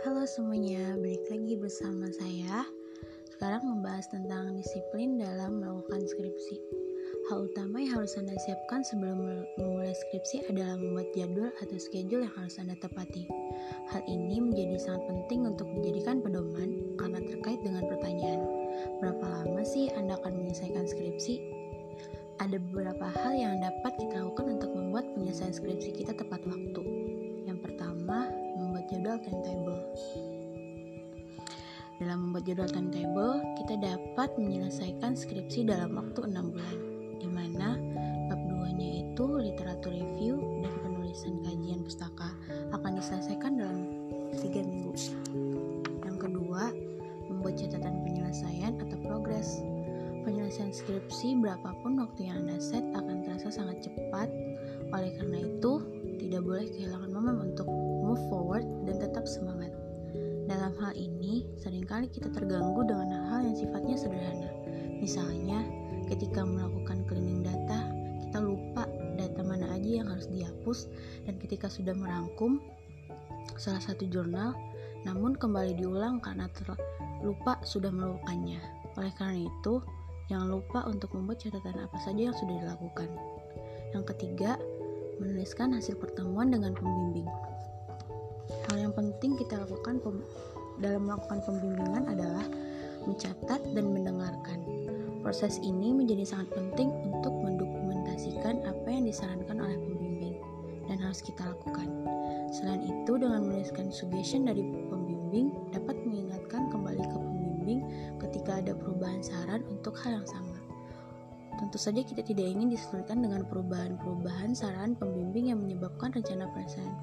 Halo semuanya, balik lagi bersama saya. Sekarang membahas tentang disiplin dalam melakukan skripsi. Hal utama yang harus Anda siapkan sebelum memulai skripsi adalah membuat jadwal atau schedule yang harus Anda tepati. Hal ini menjadi sangat penting untuk dijadikan pedoman karena terkait dengan pertanyaan, berapa lama sih Anda akan menyelesaikan skripsi? Ada beberapa hal yang dapat kita lakukan untuk membuat penyelesaian skripsi kita tepat waktu Dalam membuat jadwal timetable, kita dapat menyelesaikan skripsi dalam waktu 6 bulan, di mana bab 2-nya itu literatur review dan penulisan kajian pustaka akan diselesaikan dalam 3 minggu. Yang kedua, membuat catatan penyelesaian atau progres. Penyelesaian skripsi berapapun waktu yang Anda set akan terasa sangat cepat. Oleh karena itu, tidak boleh kehilangan momen untuk move forward dan tetap semangat. Dalam hal ini, sering kali kita terganggu dengan hal yang sifatnya sederhana. Misalnya, ketika melakukan cleaning data, kita lupa data mana aja yang harus dihapus dan ketika sudah merangkum salah satu jurnal, namun kembali diulang karena terlupa sudah melakukannya. Oleh karena itu, jangan lupa untuk membuat catatan apa saja yang sudah dilakukan. Yang ketiga, menuliskan hasil pertemuan dengan pembimbing. Hal yang penting kita lakukan dalam melakukan pembimbingan adalah mencatat dan mendengarkan. Proses ini menjadi sangat penting untuk mendokumentasikan apa yang disarankan oleh pembimbing dan harus kita lakukan. Selain itu, dengan menuliskan suggestion dari pembimbing dapat mengingatkan kembali ke pembimbing ketika ada perubahan saran untuk hal yang sama. Tentu saja kita tidak ingin disulitkan dengan perubahan-perubahan saran pembimbing yang menyebabkan rencana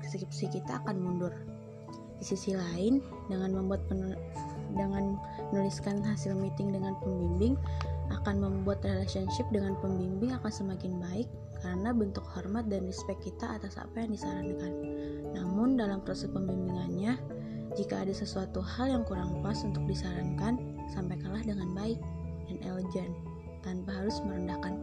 skripsi kita akan mundur. Di sisi lain, dengan membuat dengan menuliskan hasil meeting dengan pembimbing akan membuat relationship dengan pembimbing akan semakin baik karena bentuk hormat dan respect kita atas apa yang disarankan. Namun dalam proses pembimbingannya, jika ada sesuatu hal yang kurang pas untuk disarankan, sampaikanlah dengan baik dan elegan tanpa harus merendahkan.